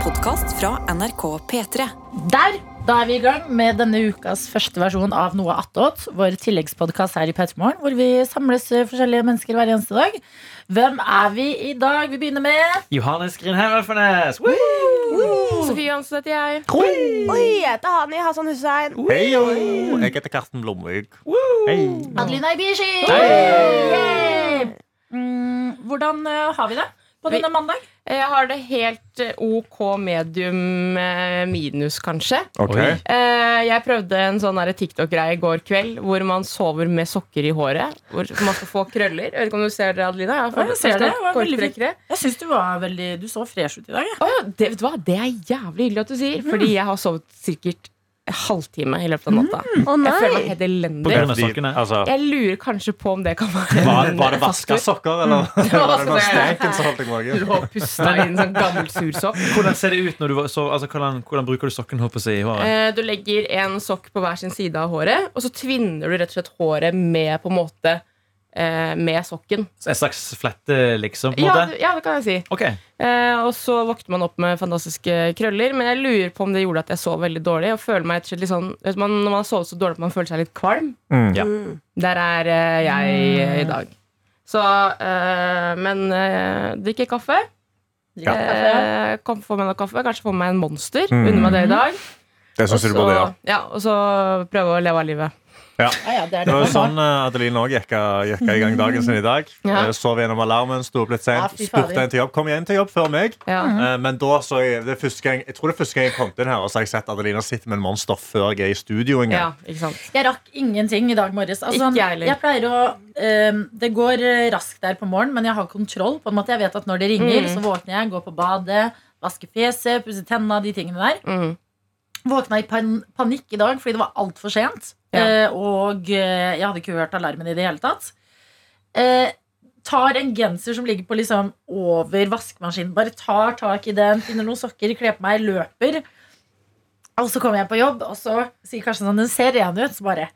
podkast fra NRK P3. Der! Da er vi i gang med denne ukas første versjon av Noe attåt. Vår tilleggspodkast her i Petermorgen hvor vi samles eh, forskjellige mennesker hver eneste dag. Hvem er vi i dag? Vi begynner med Johannes Grindheim Alfarnes. Sofie Johansen heter jeg. Oi, jeg heter Hani Hassan Hussein. Hei. Jeg heter Karsten Blomvik. Hei. Adelina Ibishi. Hey. Mm, hvordan eh, har vi det på denne mandag? Jeg har det helt eh, OK medium eh, minus, kanskje. Okay. Eh, Jeg prøvde en sånn TikTok-greie i går kveld hvor man sover med sokker i håret. Hvor man skal få krøller. Jeg vet ikke om du ser det, Adelina? Jeg Ja, jeg ser det. Veldig Jeg syns du var veldig Du så fresh ut i dag. Ja. Å ja, det, vet du hva? det er jævlig hyggelig at du sier, fordi jeg har sovet sikkert halvtime i løpet av natta. Å Jeg føler meg helt På elendig. grunn av sokkene. Altså, Jeg lurer kanskje på om det kan være var, var det vaska sokker, eller Det var var det noe vaska som holdt deg Du våken? har pusta inn sånn gammel sursokk. Hvordan ser det ut når du så, altså, hvordan, hvordan bruker du sokken håper på si, i håret? Eh, Du legger en sokk på hver sin side av håret, og så tvinner du rett og slett håret med på en måte med sokken. En slags flette, liksom? på Ja, det- ja, det kan jeg si. Okay. Eh, og så våkner man opp med fantastiske krøller. Men jeg lurer på om det gjorde at jeg sov veldig dårlig. Og føler meg litt sånn vet man, Når man har sovet så dårlig at man føler seg litt kvalm. Mm. Ja. Der er eh, jeg i dag. Så eh, Men uh, drikker kaffe. Ja. Eh, kan få meg noe kaffe. Kanskje få meg en Monster. Mm. Unner meg det i dag. Det syns du burde ja. ja, og så prøve å leve av livet. Ja, ja, det er Det det var jo sånn uh, Adeline òg gikk, gikk i gang dagen sin i dag. Ja. Eh, Sov gjennom alarmen, sto opp litt sent, ja, spurte en til jobb. Kom igjen til jobb før meg. Ja. Eh, Men da så jeg det første gang, Jeg tror det er første gang jeg kom inn her, og så har jeg sett Adelina sitte med en monster før jeg er i studio en ja, gang. ikke sant. Jeg rakk ingenting i dag morges. Altså, jeg jeg pleier å ehm, Det går eh, raskt der på morgenen, men jeg har kontroll. På en måte Jeg vet at når det ringer, Mm. så våkner jeg, går på badet, vasker fjeset, pusser tenna, de tingene der. Mm. Våkna i pan panikk i dag fordi det var altfor sent. Ja. Eh, og eh, jeg hadde ikke hørt alarmen i det hele tatt. Eh, tar en genser som ligger på liksom over vaskemaskinen. Bare tar tak i den, finner noen sokker, kler på meg, løper. Og så kommer jeg på jobb, og så sier Karsten sånn Den ser ren ut. Så bare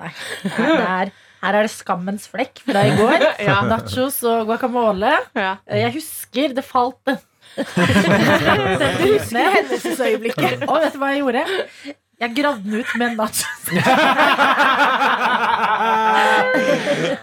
Nei. Er, her er det skammens flekk fra i går. Ja. Nachos og guacamole. Ja. Eh, Jeg husker det falt en Du husker hendelsesøyeblikket. Og vet du hva jeg gjorde? Jeg gravde den ut med nachos.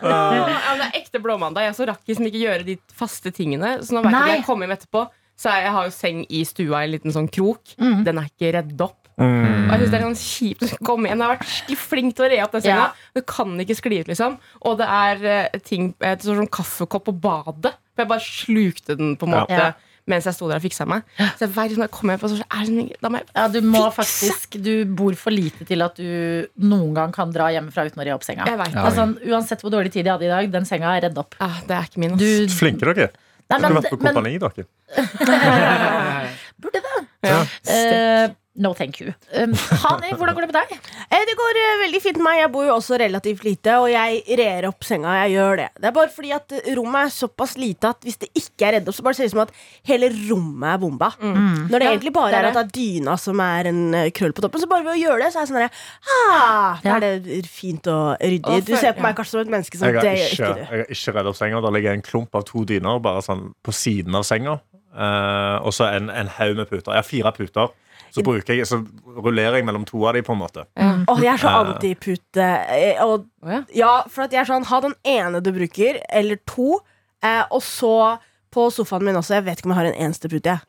Ja, det er ekte blåmandag. Jeg så rakk liksom ikke gjøre de faste tingene. Så nå vet jeg Nei. når jeg kommer hjem etterpå, så jeg har jo seng i stua i en liten sånn krok. Mm. Den er ikke redd opp. Mm. Og jeg synes det er sånn kjipt å komme igjen. Jeg har vært flink til å re opp den senga. Du kan ikke skli ut, liksom. Og det er eh, ting Et sånn sånn kaffekopp på badet. For jeg bare slukte den på en måte Ja. Mens jeg sto der og fiksa meg. Så jeg gang jeg kommer hjem, så er det sånn, da må jeg Ja, du må Fikse. faktisk Du bor for lite til at du noen gang kan dra hjemmefra uten å re opp senga. Jeg vet Ja. Altså, uansett hvor dårlig tid jeg hadde i dag, den senga er redd opp. Ja, det er ikke min. Du, Flinke dere. nei, Skulle vært på men kompani, dere. burde det. Ja. Eh, no thank you. Um, Hani, hvordan går det med deg? Eh, Det går eh, veldig fint med meg. Jeg bor jo også relativt lite, og jeg rer opp senga. Jeg gjør det. Det er bare fordi at eh, rommet er såpass lite at hvis det ikke er redd opp, så bare ser det ut som at hele rommet er bomba. Når det Ja, egentlig bare det er er at det er dyna som er en krøll på toppen. Så bare ved å gjøre det, så er jeg sånn herre ah, Da Ja. er det fint og ryddig. Du ser på meg kanskje som et menneske som Jeg det gjør ikke, du. jeg har ikke redd opp senga. Der ligger en klump av to dyner bare sånn på siden av senga. Uh, og så en, en haug med puter. Jeg har fire puter. Så, bruker jeg, så rullerer jeg mellom to av dem, på en måte. Ja. Åh, jeg er så Eh. antipute. eh, Og ja. Ja, for at jeg er sånn Ha den ene du bruker, eller to. Eh, og så på sofaen min også. Jeg vet ikke om jeg har en eneste pute. jeg.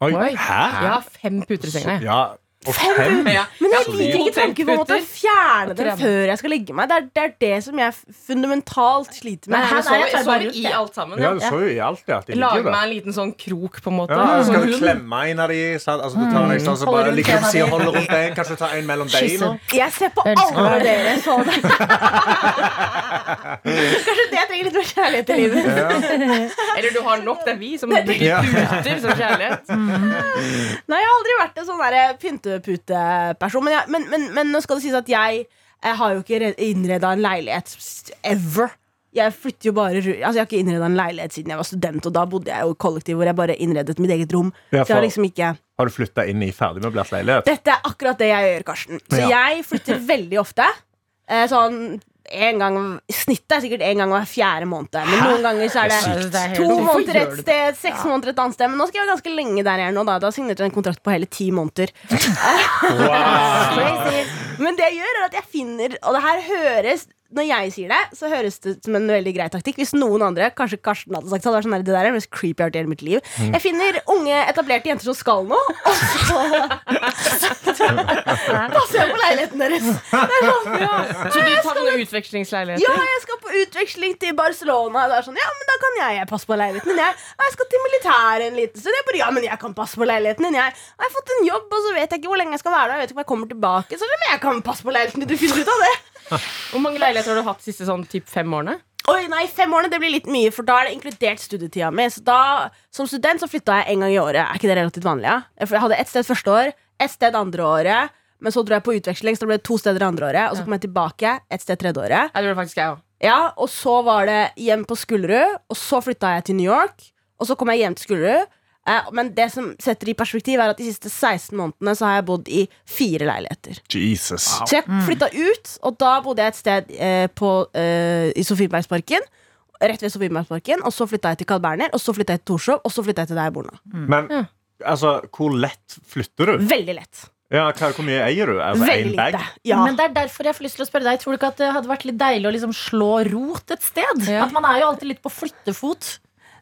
Oi, Oi. Hæ? Jeg har fem puter i senga. Ja, og fem? Ja. Men jeg liker ikke tanken på å fjerne dem før jeg skal legge meg. Det er det, er det som jeg fundamentalt sliter med. Nei, jeg sover, tar jeg bare i alt sammen. Ja, Ja. du jo i alt ja. Lager meg en liten sånn krok, på en måte. Ja, skal du klemme en av de? sant? Altså, du tar en ekstra, så bare ligger på siden, holder rundt deg, kanskje ta en mellom beina. Jeg ser på alle dere sånn. Kanskje det trenger litt mer kjærlighet i livet. Eller du har nok, det er vi som blir Ja. puter som kjærlighet. Nei, jeg har aldri vært en sånn der pynteputeperson. Men, jeg- men, men, men nå skal det sies at jeg, jeg har jo ikke innreda en leilighet ever. Jeg flytter jo bare Altså jeg har ikke innreda en leilighet siden jeg var student, og da bodde jeg jo i kollektiv hvor jeg bare innredet mitt eget rom. Ja, Så jeg har liksom ikke Har du flytta inn i ferdigmøblert leilighet? Dette er akkurat det jeg gjør, Karsten. Så Ja. jeg flytter veldig ofte. Eh, sånn en gang Snittet er sikkert en gang hver fjerde måned. Men noen ganger så er det Det er to måneder et sted, seks måneder et annet sted. Men nå skal jeg være ganske lenge der jeg er nå. Da, da signerte jeg en kontrakt på hele ti måneder. Men det jeg gjør, er at jeg finner Og det her høres når jeg sier det, så høres det ut som en veldig grei taktikk. Hvis noen andre, kanskje Karsten hadde sagt det, hadde vært sånn der, det der er det mest creepy jeg hele mitt liv. Jeg finner unge, etablerte jenter som skal noe, og så passer jeg på leiligheten deres. Det er sånn, ja. Så du tar noen utvekslingsleiligheter? Ja, jeg skal på utveksling til Barcelona. Det er sånn, ja, men Da kan jeg, jeg passe på leiligheten din. Jeg, Og jeg skal til militæret en liten stund. Jeg bare, ja, men jeg kan passe på leiligheten din. Jeg jeg har fått en jobb, og så vet jeg ikke hvor lenge jeg skal være der. Jeg vet ikke om jeg kommer tilbake. Så men jeg kan passe på leiligheten din. Du finner ut av det. Hvor mange leiligheter har du hatt de siste sånn typ fem årene? Oi, nei, Fem årene det blir litt mye, for da er det inkludert studietida mi. Så da, Som student så flytta jeg en gang i året. Er ikke det relativt vanlig? Ja? Jeg hadde ett sted første år, ett sted andre året. Men så dro jeg på utveksling, så det ble to steder andre året. Og så kom jeg tilbake ett sted tredje året. Ja, det det faktisk jeg også. Ja, Og så var det hjem på Skullerud, og så flytta jeg til New York. Og så kom jeg hjem til Skullerud. Eh, men det som setter i perspektiv, er at de siste 16 månedene så har jeg bodd i fire leiligheter. Jesus. Så jeg flytta ut, og da bodde jeg et sted eh, på, eh, i Sofiebergsparken. Rett ved Sofiebergsparken Og så flytta jeg til Carl Berner, og så flytta jeg til Torshov, og så flytta jeg til der jeg bor nå. Men altså, hvor lett flytter du? Veldig lett. Ja, hva, Hvor mye eier du? Altså, Veldig lite. Ja. Men det er derfor jeg får lyst til å spørre deg Tror du ikke at det hadde vært litt deilig å liksom slå rot et sted? Ja. At man er jo alltid litt på flyttefot.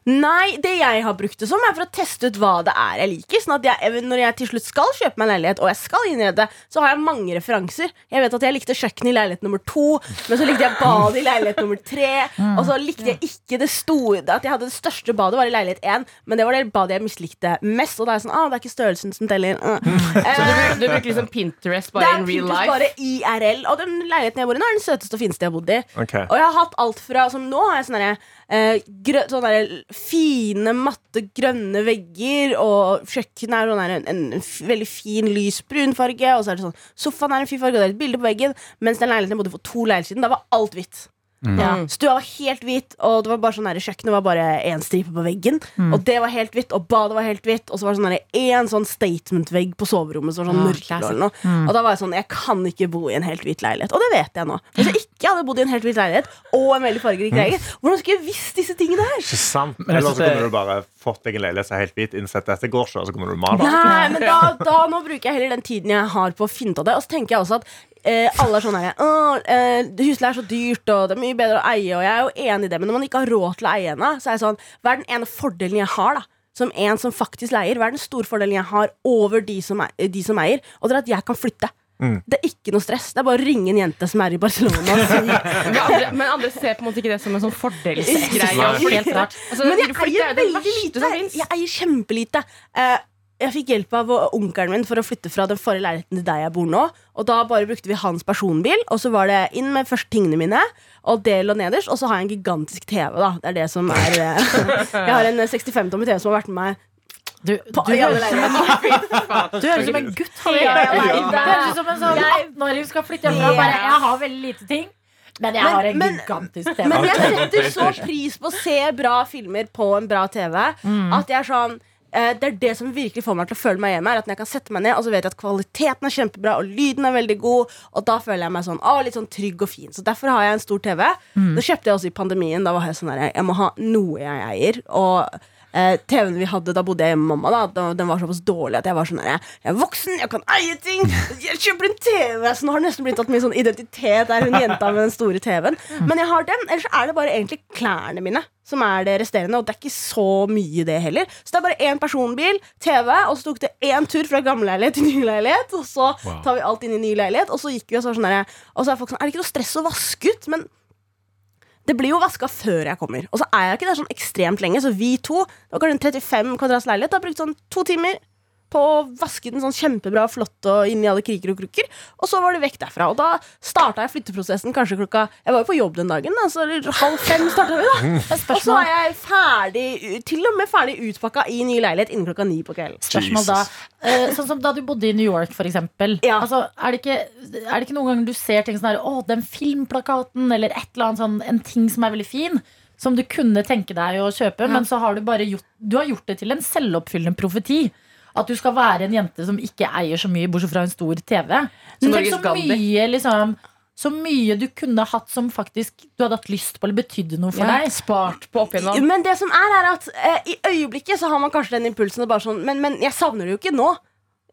Nei, det jeg har brukt det som, er for å teste ut hva det er jeg liker. Sånn at jeg, når jeg til slutt skal kjøpe meg en leilighet, og jeg skal innrede, så har jeg mange referanser. Jeg vet at jeg likte kjøkkenet i leilighet nummer to, men så likte jeg badet i leilighet nummer tre. Og så likte jeg ikke det store At jeg hadde det største badet, var i leilighet én, men det var det badet jeg mislikte mest. Og da er jeg sånn, ah, det er ikke størrelsen som teller. Mm. Så du, Eh, du bruker liksom Pinterest bare er in real Pinterest life? bare IRL. Og den leiligheten jeg bor i nå, er den søteste og fineste jeg har bodd i. Okay. Og jeg har hatt alt fra som Nå har jeg sånn der, eh, grø, sånne der fine, matte, grønne vegger. Og kjøkkenet er sånn der, en, en veldig fin, lys brun farge. Og så er det sånn sofaen er en fin farge, og det er et bilde på veggen. Mens den leiligheten jeg bodde for to leiligheter siden, da var alt hvitt. Ja. Stua var helt hvit, og det var bare sånn der, kjøkkenet var bare én stripe på veggen. Og det var helt hvitt, og badet var helt hvitt. Og så var det sånn en sånn statement-vegg på soverommet som var sånn ja, mørkeblå. classic. Og da var jeg sånn, jeg kan ikke bo i en helt hvit leilighet. Og det vet jeg nå. Hvis jeg ikke hadde bodd i en helt vill leilighet og en veldig fargerik leilighet, hvordan skulle jeg visst disse tingene her? Ikke sant? Men Eller så kunne du bare fått deg en leilighet som er helt hvit, innsett dette går ikke, og så kommer du maler Nei, men da, da nå bruker jeg heller den tiden jeg har på å finne ut av det. Og så tenker jeg også at eh, alle er sånn her «Åh, eh, Husleie er så dyrt, og det er mye bedre å eie. Og jeg er jo enig i det, men når man ikke har råd til å eie ennå, så er jeg sånn Hva er den ene fordelen jeg har, da? Som en som faktisk leier. Hva er den store fordelen jeg har over de som, er, de som eier? Og det er at jeg kan flytte. Det er ikke noe stress. Det er bare å ringe en jente som er i Barcelona Men andre, men andre ser på en måte ikke det som en sånn fordelsgreie. Altså, Men jeg eier er veldig lite. Jeg eier kjempelite. Uh, jeg fikk hjelp av onkelen min for å flytte fra den forrige leiligheten til der jeg bor nå. Og da bare brukte vi hans personbil, og så var det inn med først tingene mine. Og det lå nederst, og så har jeg en gigantisk TV. da Det er det som er eh, Jeg har en 65-tommer TV som har vært med meg Du, du, du høres ut som en gutt. Harry. Du det. høres ut som en sånn 18-åring skal flytte hjemmefra. og Bare, jeg har veldig lite ting, men jeg Men- har en men- gigantisk TV. Men jeg setter så pris på å se bra filmer på en bra TV at jeg er sånn det er det som virkelig får meg til å føle meg hjemme. Er at når jeg kan sette meg ned Og så vet jeg at kvaliteten er kjempebra, og lyden er veldig god. Og da føler jeg meg sånn, å, litt sånn trygg og fin. Så derfor har jeg en stor TV. Det kjøpte jeg også i pandemien. Da var jeg sånn der, jeg må ha noe jeg eier. Og eh, TV-en vi hadde, da bodde jeg hjemme med mamma. Da, Den var såpass dårlig at jeg var sånn der, Jeg er voksen, jeg kan eie ting! Jeg kjøper en TV! Så nå har det nesten blitt tatt min sånn identitet. Er hun jenta med den store TV-en. Men jeg har den. Ellers er det bare egentlig klærne mine som er det resterende. Og det er ikke så mye, det heller. Så det er bare én personbil, TV, og så tok det én tur fra gammel leilighet til ny leilighet. Og så tar vi alt inn i ny leilighet, og så gikk vi og så var sånn der, Og så er folk sånn Er det ikke noe stress å vaske ut? Men det blir jo vaska før jeg kommer. Og så er jeg ikke der sånn ekstremt lenge. Så vi to, det var kanskje en 35 kvadrats leilighet, har brukt sånn to timer på å vaske den sånn kjempebra flott og inn i alle kriker og krukker. Og så var det vekk derfra. Og da starta jeg flytteprosessen kanskje klokka Jeg var jo på jobb den dagen, da, så halv fem starta vi, da. Og så er jeg ferdig, til og med ferdig utpakka i ny leilighet innen klokka ni på kvelden. Spørsmål da Eh, Sånn som da du bodde i New York, for eksempel. Ja. Altså, er, det ikke, er det ikke noen ganger du ser ting sånn her Å, den filmplakaten, eller et eller annet sånn En ting som er veldig fin, som du kunne tenke deg å kjøpe, men så har du bare gjort Du har gjort det til en selvoppfyllende profeti. At du skal være en jente som ikke eier så mye, bortsett fra en stor TV. Så tenk så mye liksom så mye du kunne hatt som faktisk du hadde hatt lyst på, eller betydde noe for Ja, deg. spart på opp igjennom. Men det som er, er at eh, i øyeblikket så har man kanskje den impulsen og bare sånn, men, men jeg savner det jo ikke nå.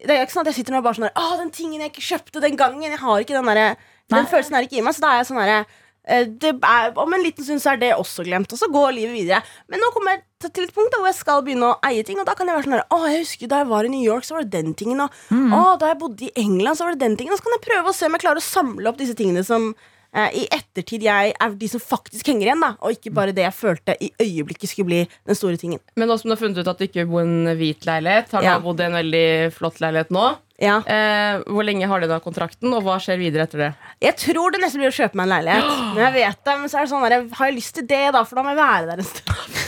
Det er jo ikke sånn at jeg sitter nå og bare sånn Å, den tingen jeg ikke kjøpte den gangen. Jeg har ikke den derre Den følelsen er ikke i meg. Så da er jeg sånn det er, Om en liten stund så er det også glemt, og så går livet videre. Men nå kommer jeg til- et punkt da, hvor jeg skal begynne å eie ting, og da kan jeg være sånn her Å, jeg husker da jeg var i New York, så var det den tingen, og å, da jeg bodde i England, så var det den tingen. Og så kan jeg prøve å se om jeg klarer å samle opp disse tingene som eh, i ettertid jeg er de som faktisk henger igjen, da, og ikke bare det jeg følte i øyeblikket skulle bli den store tingen. Men nå som du har funnet ut at du ikke bor i en hvit leilighet, har du Ja. bodd i en veldig flott leilighet nå. Ja. Eh, hvor lenge har du da kontrakten, og hva skjer videre etter det? Jeg tror det nesten blir å kjøpe meg en leilighet. Men jeg vet det, men så er det sånn der, har jeg lyst til det, da? For da må jeg være der en stund.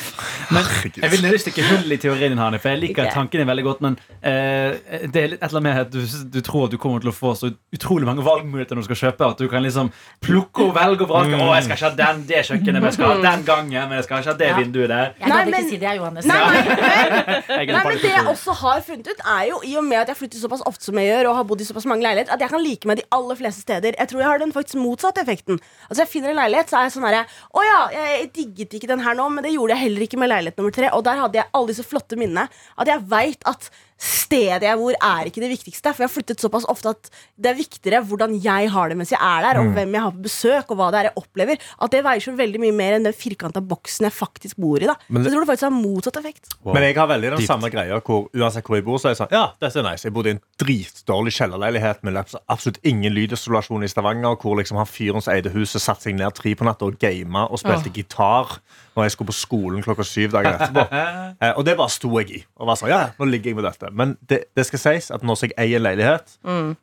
Men jeg vil nødig stikke hull i teorien din, Hanne, for jeg liker tankene tanken din veldig godt. Men eh, det er litt et eller annet med at du, du tror at du kommer til å få så utrolig mange valgmuligheter når du skal kjøpe. At du kan liksom plukke og velge og vrake. Å, jeg skal ikke ha den, det kjøkkenet, men jeg skal ha den gangen. Men jeg skal ikke ha det Ja. vinduet der. Jeg Nei, men- ikke si det, Johannes. Nei, nei, men, nei, men det jeg også har funnet ut, er jo i og med at jeg flytter såpass ofte som jeg gjør, og har bodd i såpass mange leiligheter, at jeg kan like meg de aller fleste steder. Jeg tror jeg har den faktisk motsatte effekten. Altså Jeg finner en leilighet, så er jeg sånn herre Å ja, jeg digget ikke den her nå, men det gjorde jeg heller ikke med leilighet nummer tre. Og der hadde jeg alle disse flotte minnene. At jeg veit at stedet jeg bor, er ikke det viktigste. For jeg har flyttet såpass ofte at det er viktigere hvordan jeg har det mens jeg er der, og hvem jeg har på besøk, og hva det er jeg opplever. At det veier så veldig mye mer enn den firkanta boksen jeg faktisk bor i. da Men Så det- jeg tror det faktisk har motsatt effekt. Men jeg har veldig den Dypt. samme greia hvor uansett hvor jeg bor, så er jeg sånn Ja, dette er nice. Jeg bodde i en dritdårlig kjellerleilighet med abs- absolutt ingen lydisolasjon i Stavanger, hvor liksom han fyren som eide huset, satte seg ned tre på natta og gama og spilte gitar når jeg skulle på skolen klokka syv dager etterpå. Eh, og det bare sto jeg i. Og var sånn, ja, ja, nå ligger jeg med dette Men det, det skal sies at når jeg eier leilighet,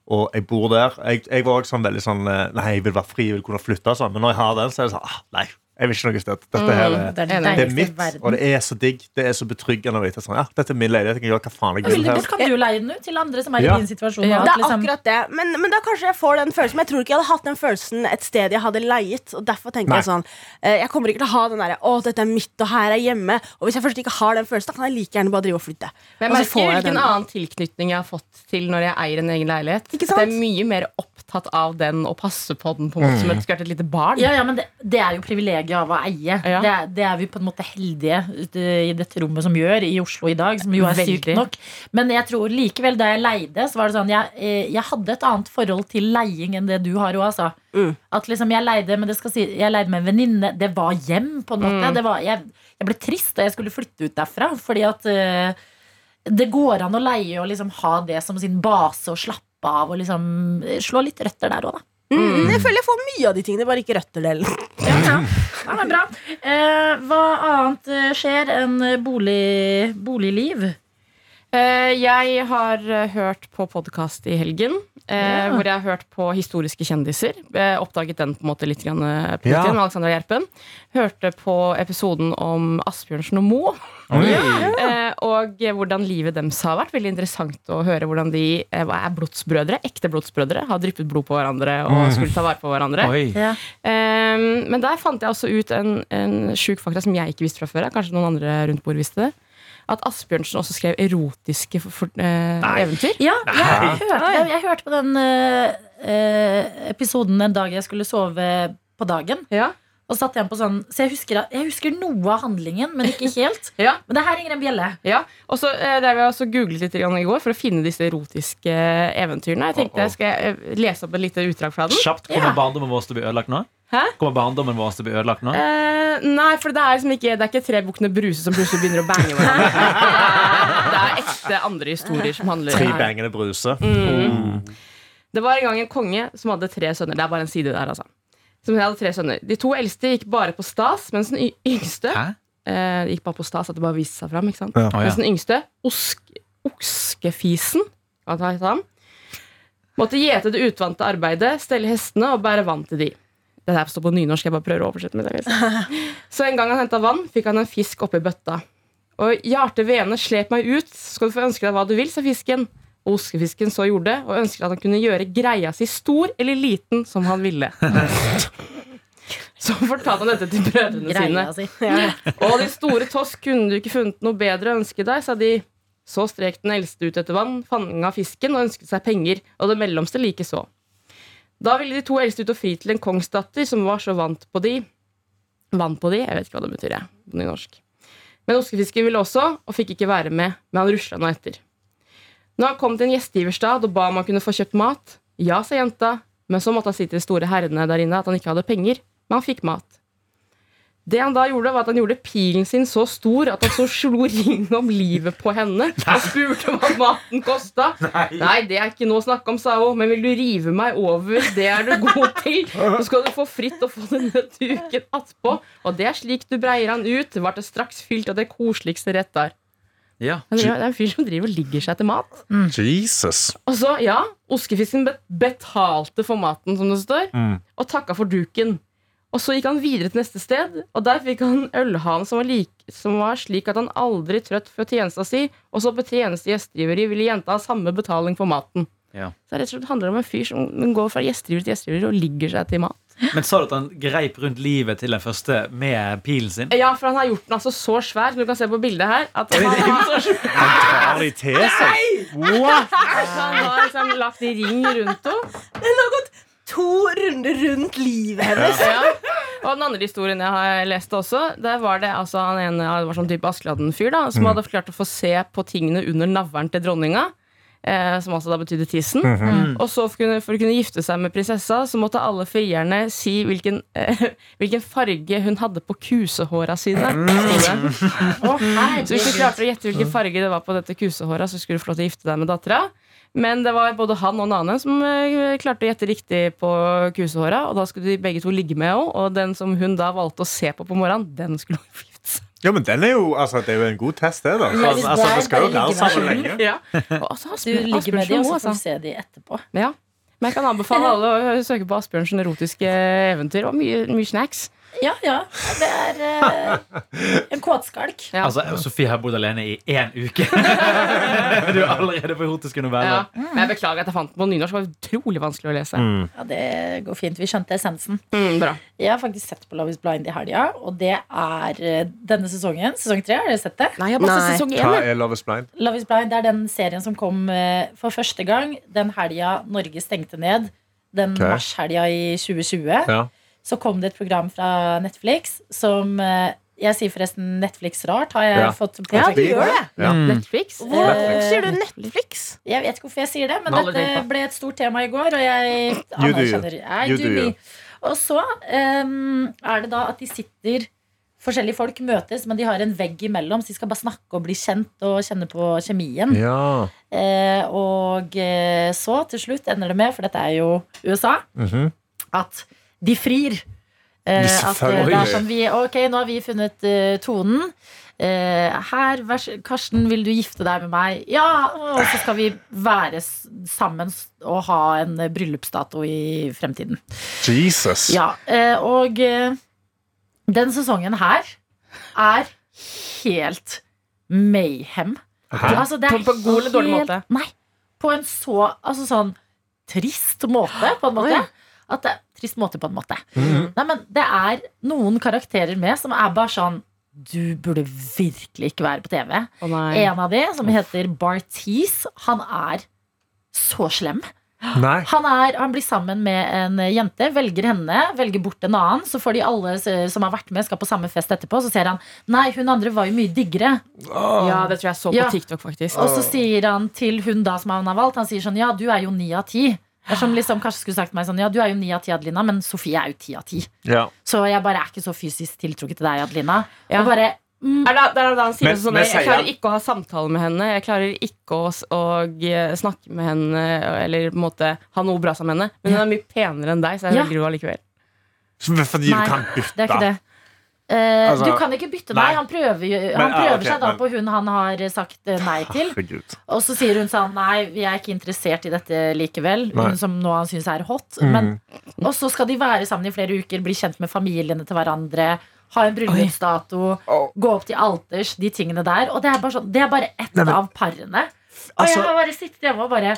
og jeg bor der Jeg, jeg var også sånn veldig sånn eh, Nei, jeg vil være fri, jeg vil kunne flytte sånn. Men når jeg har den, så er det sånn ah, Nei, jeg vil ikke noe sted. Dette her er Det er det Det er det er mitt, verden. og det er så digg. Det er så betryggende å vite sånn, ja, dette er min leilighet. Jeg kan gjøre hva faen jeg vil godt kan du leie den ut til andre som er Ja. i din situasjon. Ja. Det er liksom- akkurat det. Men, men da kanskje jeg får den følelsen. Men jeg tror ikke jeg hadde hatt den følelsen et sted jeg hadde leiet. Og derfor tenker Nei. Jeg sånn eh, Jeg kommer ikke til å ha den derre 'Å, dette er mitt, og her er hjemme'. Og hvis jeg først ikke har den følelsen, da kan jeg like gjerne bare drive og flytte. Men jeg merker jeg hvilken den. annen tilknytning jeg har fått til når jeg eier en egen leilighet. Ikke At Det er mye mer opptatt av den og passe på den på en måte som et, et lite barn. Ja, ja, men det, det er jo privilegiet av å eie. Ja. Det, er, det er vi på en måte heldige i dette rommet som gjør i Oslo i dag. Som jo er Veldig. sykt nok. Men jeg tror likevel da jeg leide, så var det sånn jeg, eh, jeg hadde et annet forhold til leiing enn det du har òg, altså. Mm. At liksom jeg leide men det skal si, Jeg leide med en venninne. Det var hjem, på en måte. Det var, jeg, jeg ble trist da jeg skulle flytte ut derfra. Fordi at uh, det går an å leie og liksom ha det som sin base og slappe av og liksom slå litt røtter der òg, da. Mm, jeg føler jeg får mye av de tingene, bare ikke røtterdelen. Ja, ja. Ja men bra. Eh, hva annet eh, skjer enn bolig, boligliv? Eh, jeg har eh, hørt på podkast i helgen. Eh, Hvor jeg har hørt på historiske kjendiser. Eh, oppdaget den på en måte litt grann, eh, på nytt igjen, med Alexandra Gjerpen. Hørte på episoden om Asbjørnsen og Moe. Eh, og hvordan livet deres har vært. Veldig interessant å høre hvordan de eh, er blodsbrødre. Ekte blodsbrødre. Har dryppet blod på hverandre og skulle ta vare på hverandre. Oi. Ja. Eh, men der fant jeg også ut en, en sjuk fakta som jeg ikke visste fra før. Kanskje noen andre rundt bordet visste det. At Asbjørnsen også skrev erotiske for, for, eh, eventyr. Ja, jeg hørte, det. jeg hørte på den eh, eh, episoden en dag jeg skulle sove på dagen. Ja. Og satt igjen på sånn Så jeg husker, jeg husker noe av handlingen, men ikke helt. Ja. Men det her ringer en bjelle. Ja, og så der vi også googlet litt i går for å finne disse erotiske eventyrene. Jeg tenkte jeg skal jeg lese opp et lite utdrag fra den. Kjapt. Kommer Ja. barndommen vår til å bli ødelagt nå? Hæ? Kommer barndommen vår til å bli ødelagt nå? Eh, nei, for det er liksom ikke Det er ikke tre bukkene Bruse som plutselig begynner å bange hverandre. Det er ekte andre historier som handler Tre bangende bruse. Det var en gang en konge som hadde tre sønner. Det er bare en side der, altså. Som hadde tre sønner. De to eldste gikk bare på stas, mens den yngste Hæ? eh, gikk bare på stas at det bare viste seg fram. Ikke sant? Ja. Ja. Mens den yngste, osk, oskefisen, hva heter han, måtte gjete det utvante arbeidet, stelle hestene og bære vann til de. Det der står på nynorsk, jeg bare prøver å oversette med det. Så en gang han henta vann, fikk han en fisk oppi bøtta. Og Hjarte Vene slep meg ut, skal du få ønske deg hva du vil, sa fisken. Og oskefisken så gjorde det, og ønsket at han kunne gjøre greia si stor eller liten som han ville. Så fortalte han dette til brødrene sine. Si. Ja. Og de store tosk kunne du ikke funnet noe bedre å ønske deg, sa de. Så strek den eldste ut etter vann, fanga fisken og ønsket seg penger, og det mellomste likeså. Da ville de to eldste ut og fri til en kongsdatter som var så vant på de. Vant på de? Jeg vet ikke hva det betyr, jeg. På nynorsk. Men oskefisken ville også, og fikk ikke være med, men han rusla nå etter. Når han kom til en gjestgiverstad og ba om han kunne få kjøpt mat, ja, sa jenta, men så måtte han si til de store herrene der inne at han ikke hadde penger, men han fikk mat. Det han da gjorde, var at han gjorde pilen sin så stor at han så slo ring om livet på henne og spurte hva maten kosta. Nei. det er ikke noe å snakke om, sa hun, men vil du rive meg over, det er du god til. Så skal du få fritt å få denne duken attpå. Og det er slik du breier han ut, ble det straks fylt av det koseligste retter. Ja. Det er en fyr som driver og ligger seg til mat. Jesus. Og så, ja, oskefisken betalte for maten, som det står, Mm. og takka for duken. Og så gikk han videre til neste sted, og der fikk han ølhanen som var, som var slik at han aldri trøtt før tjenesta si, og så på tjeneste gjestgiveri ville jenta ha samme betaling for maten. Ja. Så det rett og slett handler om en fyr som går fra gjestgiver til gjestgiver og ligger seg til mat. Men sa du at han greip rundt livet til den første med pilen sin? Ja, for han har gjort den altså så svær, som du kan se på bildet her, at han har, Han tar de til seg. What? han har liksom lagt i ring rundt henne. Den har gått to runder rundt livet hennes. Ja. Og den andre historien jeg har lest også, der var det altså han ene det var sånn type Askeladden-fyr da, som hadde klart å få se på tingene under navlen til dronninga. Eh, som altså da betydde tissen. Og så for, kunne, for å kunne gifte seg med prinsessa, så måtte alle frierne si hvilken, eh, hvilken farge hun hadde på kusehåra sine. Mm. Oh, Så hvis du klarte å gjette hvilken farge det var på dette kusehåra, så skulle du få lov til å gifte deg med dattera. Men det var både han og en annen som eh, klarte å gjette riktig på kusehåra. Og da skulle de begge to ligge med henne, og den som hun da valgte å se på på morgenen, den skulle hun gifte seg Ja, men den er jo, altså, Det er jo en god test, det. da altså, altså, det er skal jo være sammen lenge. Ja. Altså, altså, Du ligger med dem, og så får altså. du se dem etterpå. Ja. Men jeg kan anbefale alle å søke på Asbjørnsen erotiske eventyr. Og mye, mye snacks. Ja, ja. Det er eh, en kåtskalk. Ja. Altså, Sofie har bodd alene i én uke. du er allerede på erotiske Ja. noveller. Men jeg beklager at jeg fant den på nynorsk. Det var utrolig vanskelig å lese. Mm. Ja, Det går fint. Vi skjønte essensen. Mm, bra. Jeg har faktisk sett på Love is Blind i helga, og det er eh, denne sesongen. Sesong tre, har dere sett det? Nei, jeg har bare sett sesong Hva én. er Love is blind? Love is Blind det er den serien som kom eh, for første gang den helga Norge stengte ned. Den Ok. marshelga i 2020. Ja. Så kom det et program fra Netflix som eh, Jeg sier forresten Netflix rart, har jeg Ja. fått Ja, påpekt. du gjør det. Ja. Netflix. Hvor Netflix. sier du Netflix? Jeg vet ikke hvorfor jeg sier det, men dette ble et stort tema i går, og jeg anerkjenner I do do me. Og så um, er det da at de sitter Forskjellige folk møtes, men de har en vegg imellom, så de skal bare snakke og bli kjent og kjenne på kjemien. Ja. Eh, og eh, så til slutt ender det med, for dette er jo USA, Mhm. at de frir. Eh, at det er sånn vi, Ok, nå har vi funnet eh, tonen. Eh, her, Karsten, vil du gifte deg med meg? Ja! Og så skal vi være sammen og ha en bryllupsdato i fremtiden. Jesus. Ja, eh, og eh, den sesongen her er helt mayhem. Altså, det er På- på god eller dårlig måte? Nei. På en så altså sånn trist måte, på en måte. At det, trist måte, på en måte. Mhm. Nei, men det er noen karakterer med som er bare sånn Du burde virkelig ikke være på TV. Oh. En av de, som heter Bartees, han er så slem. Nei. Han, er, han blir sammen med en jente, velger henne, velger bort en annen. Så får de alle som har vært med, skal på samme fest etterpå. Så ser han nei, hun andre var jo mye diggere. Ja, det tror jeg så på Ja. TikTok, faktisk. Og så sier han til hun da som han har valgt, han sier sånn ja, du er jo ni av ti. Det er som liksom kanskje skulle sagt meg sånn ja, du er jo ni av ti, Adelina, men Sofie er jo ti av ti. Ja. Så jeg bare er ikke så fysisk tiltrukket til deg, Adelina. Ja. Og bare mm, Er det, det er da han sier Men- sånn men Jeg klarer ikke å ha samtale med henne. Jeg klarer ikke å, å snakke med henne eller på en måte ha noe bra sammen med henne. Men hun er mye penere enn deg, så jeg Ja. velger henne allikevel. Fordi Nei, du kan bytte. det er ikke det. Eh, Altså, du kan ikke bytte nei. deg. Han prøver, han Men, ah, prøver ok, seg da men- på hun han har sagt eh, nei til. Herregud. Og så sier hun sånn Nei, vi er ikke interessert i dette likevel. Nei. Hun som nå han syns er hot. Mm. Men, og så skal de være sammen i flere uker, bli kjent med familiene til hverandre. Ha en bryllupsdato, oh. gå opp til alters, de tingene der. Og det er bare, sånn, det er bare ett Nei, men- av parene. Og Altså- jeg har bare sittet hjemme og bare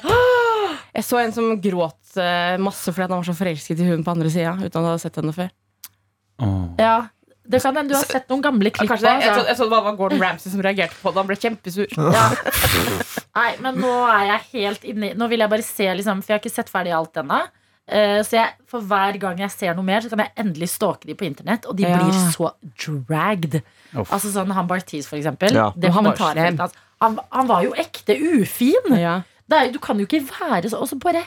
Jeg så en som gråt eh, masse fordi han var så forelsket i hun på andre sida. Uten at han hadde sett henne før. Oh. Ja, det kan hende du har sett noen gamle klipp. Kanskje, jeg, trodde, jeg trodde det var Gordon Ramsay som reagerte på det. Han ble kjempesur. Ja. Nei, men nå er jeg helt inne Nå vil jeg bare se, liksom, for jeg har ikke sett ferdig alt ennå. Uh, Så jeg, for hver gang jeg ser noe mer, så kan jeg endelig stalke de på internett. Og de Ja. blir så dragged. Uff. Altså sånn Han Barthes, for eksempel. Ja. Det han slem. Han, han var jo ekte ufin. Ja. Det er, du kan jo ikke være sånn. Og så bare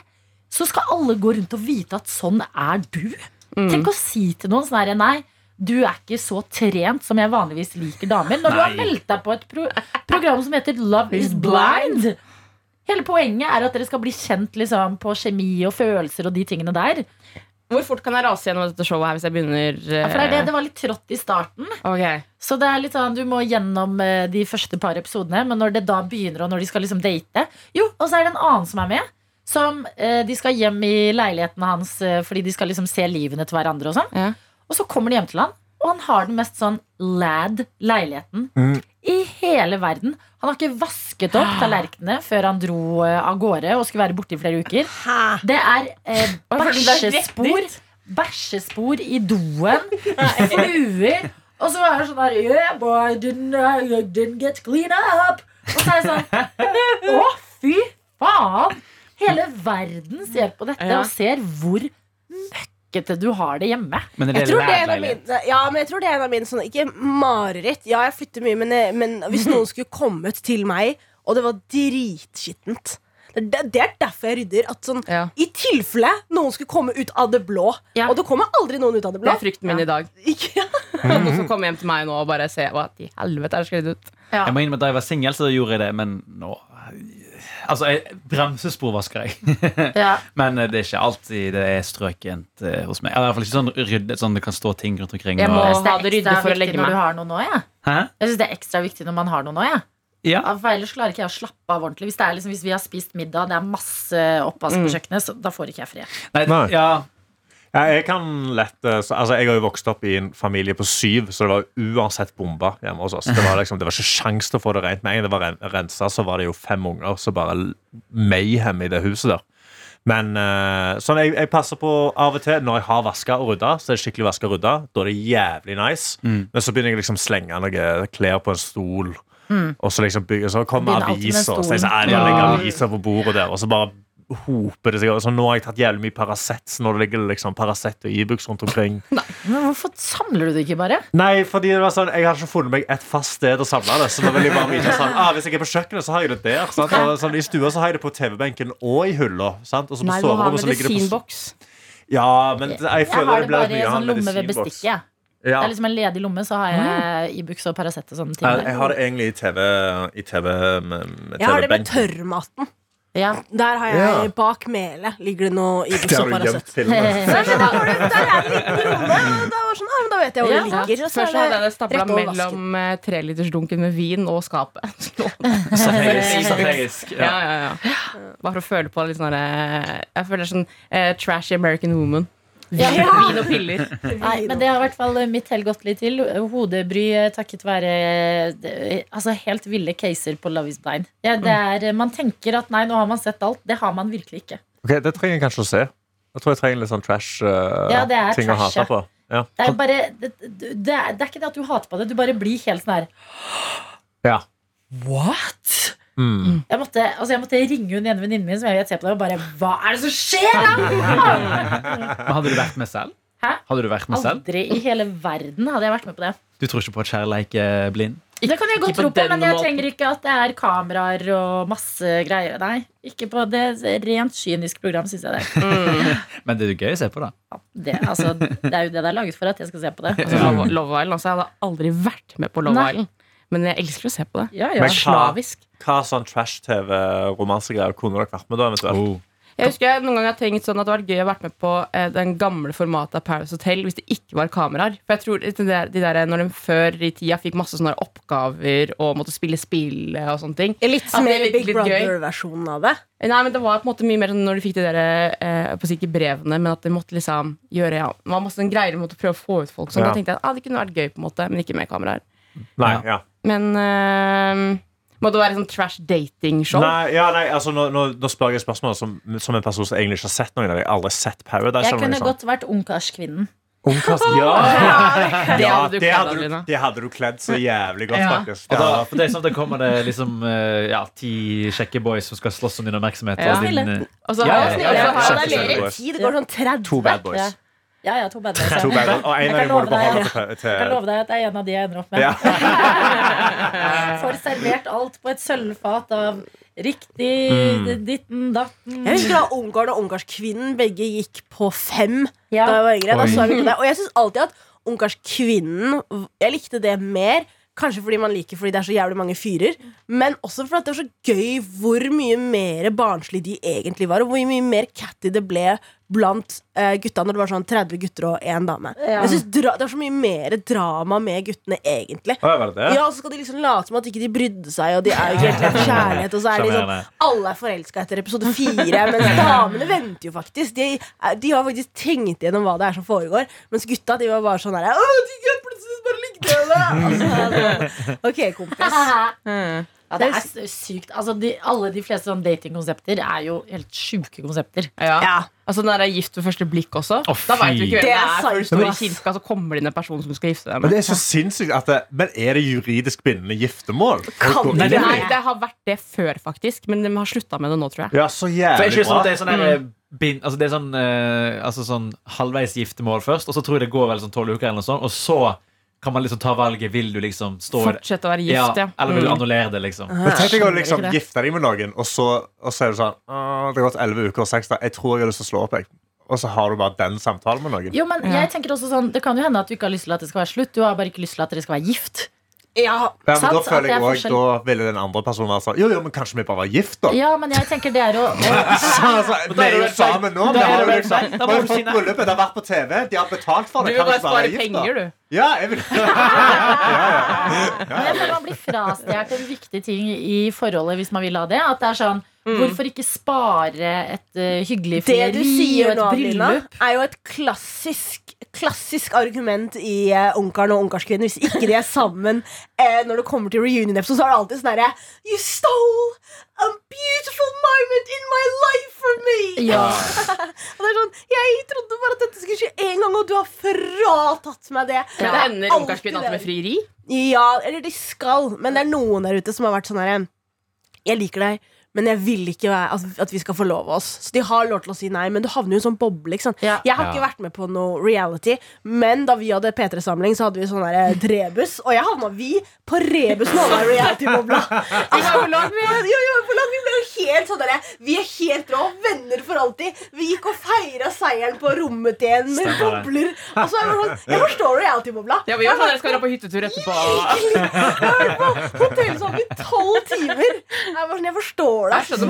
Så skal alle gå rundt og vite at sånn er du. Tenk å si til noen sånn herre Nei, du er ikke så trent som jeg vanligvis liker damer. Når du har meldt deg på et pro program som heter Love is blind. Hele poenget er at dere skal bli kjent liksom, på kjemi og følelser og de tingene der. Hvor fort kan jeg rase gjennom dette showet her hvis jeg begynner Ja, for det, er det, det var litt trått i starten. Okay. Så det er litt sånn, Du må gjennom uh, de første par episodene, men når det da begynner, og når de skal liksom date Jo, og så er det en annen som er med. Som uh, De skal hjem i leiligheten hans eh, fordi de skal liksom se livene til hverandre. Og sånn Ja. Og så kommer de hjem til han, og han har den mest sånn lad leiligheten Mm. i hele verden. Han har ikke vasket opp tallerkenene før han dro eh, av gårde og skulle være borte i flere uker. Hæ? Det er eh, bæsjespor Bæsjespor i doen Fluer Og så er det sånn der Yeah boy, didn't, uh, didn't get clean up Og så er det sånn Å fy faen Hele verden ser på dette Ja. Og ser hvor møkkete du har det hjemme Men det Jeg tror det er en av mine, ja, men jeg tror det er en av mine sånne Ikke mareritt. Ja, jeg flytter mye, men, jeg- men hvis noen skulle kommet til meg, og det var dritskittent det, det, det er derfor jeg rydder. At sånn, Ja. I tilfelle noen skulle komme ut av det blå. Ja. Og det kommer aldri noen ut av det blå. Det er frykten min i dag. Ikke? Noen som kommer hjem til meg nå og bare ser hva i helvete er det skrevet ut. ja. Jeg må innrømme at Da jeg var singel, så gjorde jeg det, men nå Altså, jeg, bremsespor vasker jeg. Ja. men eh, det er ikke alltid det er strøkent uh, hos meg. Eller i hvert fall ikke sånn ryddet, sånn det kan stå ting rundt omkring. Jeg må- og- ha det ryddig for å legge meg. nå ja. Jeg synes det er ekstra viktig når man har noe nå ja. Ja. Ja, For ellers klarer ikke jeg å slappe av ordentlig Hvis, det er liksom, hvis vi har spist middag, det er masse oppvask på kjøkkenet Så da får ikke jeg fred Nei, Nei. ja. Ja, jeg kan lett så, Altså, jeg har jo vokst opp i en familie på syv, så det var uansett bomba hjemme hos oss. Det var, liksom, det var ikke sjans til å få det rent med en gang det var ren- rensa, så var det jo fem unger, så bare mayhem i det huset der. Men eh, sånn, jeg, jeg passer på av og til når jeg har vaska og rydda, så er det skikkelig vaska og rydda. Da er det jævlig nice. Mm. Men så begynner jeg liksom slenge noen klær på en stol. Og så liksom bygge, så kommer aviser, og så jeg så, Ja. legger aviser på bordet der, og så bare hoper det seg altså, nå har jeg tatt jævlig mye Paracet, så nå ligger det liksom Paracet og Ibux rundt omkring. Men hvorfor samler du det ikke bare? Nei, fordi det var sånn, jeg har ikke funnet meg et fast sted å samle det. Så da vil jeg bare vite sånn, ah, Hvis jeg er på kjøkkenet, så har jeg det der. Sant? Og sånn, I stua så har jeg det på TV-benken og i hylla. Sant? Og så på Nei, du har soverommet så ligger det på medisinboks. Ja, men det- jeg Jeg føler har det det blir bare i mye å ha sånn lomme ved bestikket Ja. Det er liksom en ledig lomme, så har jeg Ibux og Paracet og sånne ting Jeg, jeg har det egentlig i TV-benken. TV med, med Jeg har det med tørrmaten. Ja. Der har jeg Ja. bak melet ligger det noe Ibux og Paracet. Der, er det en liten og Da, sånn, ah, da vet jeg hvor Ja. det ligger. og så Først hadde jeg det stabla mellom eh, trelitersdunken med vin og skapet. Strategisk. Ja, ja. ja, ja. Bare for å føle på litt sånn Jeg føler det er sånn eh, trashy American woman. Ja. Vin og piller. Nei, men det har i hvert fall mitt hell gått litt til. Hodebry eh, takket være eh, altså helt ville caser på Love is blind. Ja, det er, man tenker at nei, nå har man sett alt. Det har man virkelig ikke. Ok, Det trenger jeg kanskje å se. Jeg tror jeg trenger litt sånn trash-ting Ja, det er å trash, hate på. Ja. Det er, bare, det, det, er, det er ikke det at du hater på det, du bare blir helt sånn her Ja. What? Mm. Jeg måtte, altså jeg måtte ringe hun ene venninnen min som jeg vet ser på det, og bare Hva er det som skjer? da? Men hadde du vært med selv? Hæ? Hadde du vært med selv? Aldri i hele verden hadde jeg vært med på det. Du tror ikke på at kjærleik er blind? Det kan jeg godt tro på, men jeg trenger ikke at det er kameraer og masse greier. Nei, ikke på det rent kynisk program, syns jeg det. Men det er jo gøy å se på, da. det. Altså, det er jo det det er laget for, at jeg skal se på det. Altså, Love, Love Island, altså, Jeg hadde aldri vært med på Love Nei. Island. Men jeg elsker å se på det. Ja, Men ja. hva, Slavisk. hva sånn trash-TV-romansegreier kunne dere vært med da? eventuelt? Oh. Jeg husker jeg noen ganger har tenkt sånn at det hadde vært gøy å vært med på eh, den gamle formatet av Paris Hotel hvis det ikke var kameraer. For jeg tror de der, de der, Når de før i tida fikk masse sånne oppgaver og måtte spille spill og sånne ting Litt er mer litt- Big. Brother-versjonen av det. Nei, men Det var på en måte mye mer sånn når de fikk de der eh, på ikke brevene, men at de måtte liksom gjøre ja, Det var masse greier de måtte prøve å få ut folk. Sånn, Ja. Da tenkte jeg at ah, det kunne vært gøy, på en måte men ikke med kameraer. Nei, Ja. ja. Men eh, må det være sånn trash dating-show? Nei, ja, nei altså, nå, nå, nå spør jeg spørsmål som, som en person som egentlig ikke har sett noen av dem. Aldri sett Paradise. Jeg kunne sånt. godt vært ungkarskvinnen. Ungkast, ja. Det ja hadde du det, kledd, hadde du, Adelina. det hadde du kledd så jævlig godt, Ja. faktisk. Ja. da, for det er sånn at da kommer det liksom eh, ja, ti kjekke boys som skal slåss om din oppmerksomhet. Ja. Og din, Snille. eh, Ja, har ja, ja, ja, det. Det går sånn 30. To bad boys. Ja. Ja, to bad boys. To boys. Og en Jeg av dem må du beholde deg- til, Jeg kan love deg at det er en av de jeg ender opp med. ja. Får servert alt på et sølvfat av riktig Mm. ditten datten. Jeg husker da Ungarn og Ungarskvinnen begge gikk på fem Ja. da jeg var yngre. Da så jeg. Og jeg syns alltid at Ungarskvinnen Jeg likte det mer. Kanskje fordi man liker fordi det er så jævlig mange fyrer. Men også fordi det var så gøy hvor mye mer barnslig de egentlig var. Og hvor mye mer catty det ble blant uh, gutta når det var sånn 30 gutter og én dame. Ja. Jeg synes dra Det var så mye mer drama med guttene, egentlig. Å? Ja, og så skal de liksom late som at ikke de brydde seg, og de er jo ikke helt kjærlighet. Og så er de sånn alle er forelska etter episode fire, mens damene venter jo faktisk. De, er- de har faktisk tenkt gjennom hva det er som foregår. Mens gutta de var bare sånn her «Å, de plutselig bare altså, Ok, kompis. Mm. Ja, det er sykt. Altså, de, alle de fleste sånn datingkonsepter er jo helt sjuke konsepter. Ja. Ja. Altså når det er gift ved første blikk også. Oh, da vet du ikke hvem Det det er er. Før du står i kirka, så kommer det inn en person som du skal gifte deg Men det er så sinnssykt at det, Men er det juridisk bindende giftermål? Kan det det- Nei, det har vært det før, faktisk, men de har slutta med det nå, tror jeg. Ja, så jævlig sånn bra. at det er sånn mm. eh, bind, altså det er sånn, eh, altså sånn halvveis giftermål først, og så tror jeg det går vel sånn tolv uker, eller noe sånt, og så kan man liksom ta valget. Vil du liksom stå? Fortsette å være gift, ja. Eller vil du Mm. annullere det, liksom? Men tenk deg å liksom gifte deg med noen, og så, og så er du sånn Det har gått elleve uker og seks dager. Jeg tror jeg har lyst til å slå opp. Jeg. Og så har du bare den samtalen med noen. Jo, men jeg tenker også sånn Det kan jo hende at du ikke har lyst til at det skal være slutt. Du har bare ikke lyst til at dere skal være gift. Ja, Ja, men Sant, da føler jeg også, forskjell. Da ville den andre personen være sånn Jo, jo, men kanskje vi bare var gift, da? Ja, men jeg tenker det er å å- Så, altså, vi er jo sammen nå. Vi har det jo liksom Vi har du jo si fått bryllupet, det har vært på TV, de har betalt for Du det. vil Kan bare spare penger, du. Ja, jeg vil Men jeg føler man blir frastjålet en viktig ting i forholdet hvis man vil ha det. At det er sånn Hvorfor ikke spare et uh, hyggelig Det du sier nå, Adelina, er jo et klassisk Klassisk argument i uh, Ungkaren og Ungkarskvinnen. Hvis ikke de er sammen uh, når det kommer til reunion-episode, så er det alltid sånn herre You stole a beautiful moment in my life from me! Ja. Og det er sånn, Jeg trodde bare at dette skulle skje én gang, og du har fratatt meg det. Det er ender ungkarskvinnen alltid med det. frieri. Ja, eller de skal. Men det er noen der ute som har vært sånn her Jeg liker deg, men jeg vil ikke at, vi skal forlove oss. Så de har lov til å si nei, men du havner jo i en sånn boble. Ikke sant? Ja. Jeg har Ja. ikke vært med på noe reality, men da vi hadde P3-samling, så hadde vi sånn der Drebus, og jeg havna vi på Rebus med alle reality-bobla. Vi var på lag, vi, jo, jo, på lag, vi ble jo helt sånn derre Vi er helt rå, venner for alltid. Vi gikk og feira seieren på rommet til en med Stemmer bobler. Altså, jeg sånn Jeg forstår reality-bobla. Ja, vi gjør sånn, dere skal dra på hyttetur etterpå. Jeg har vært på hotellsovn i tolv timer. Jeg, var sånn, jeg forstår det. Hvis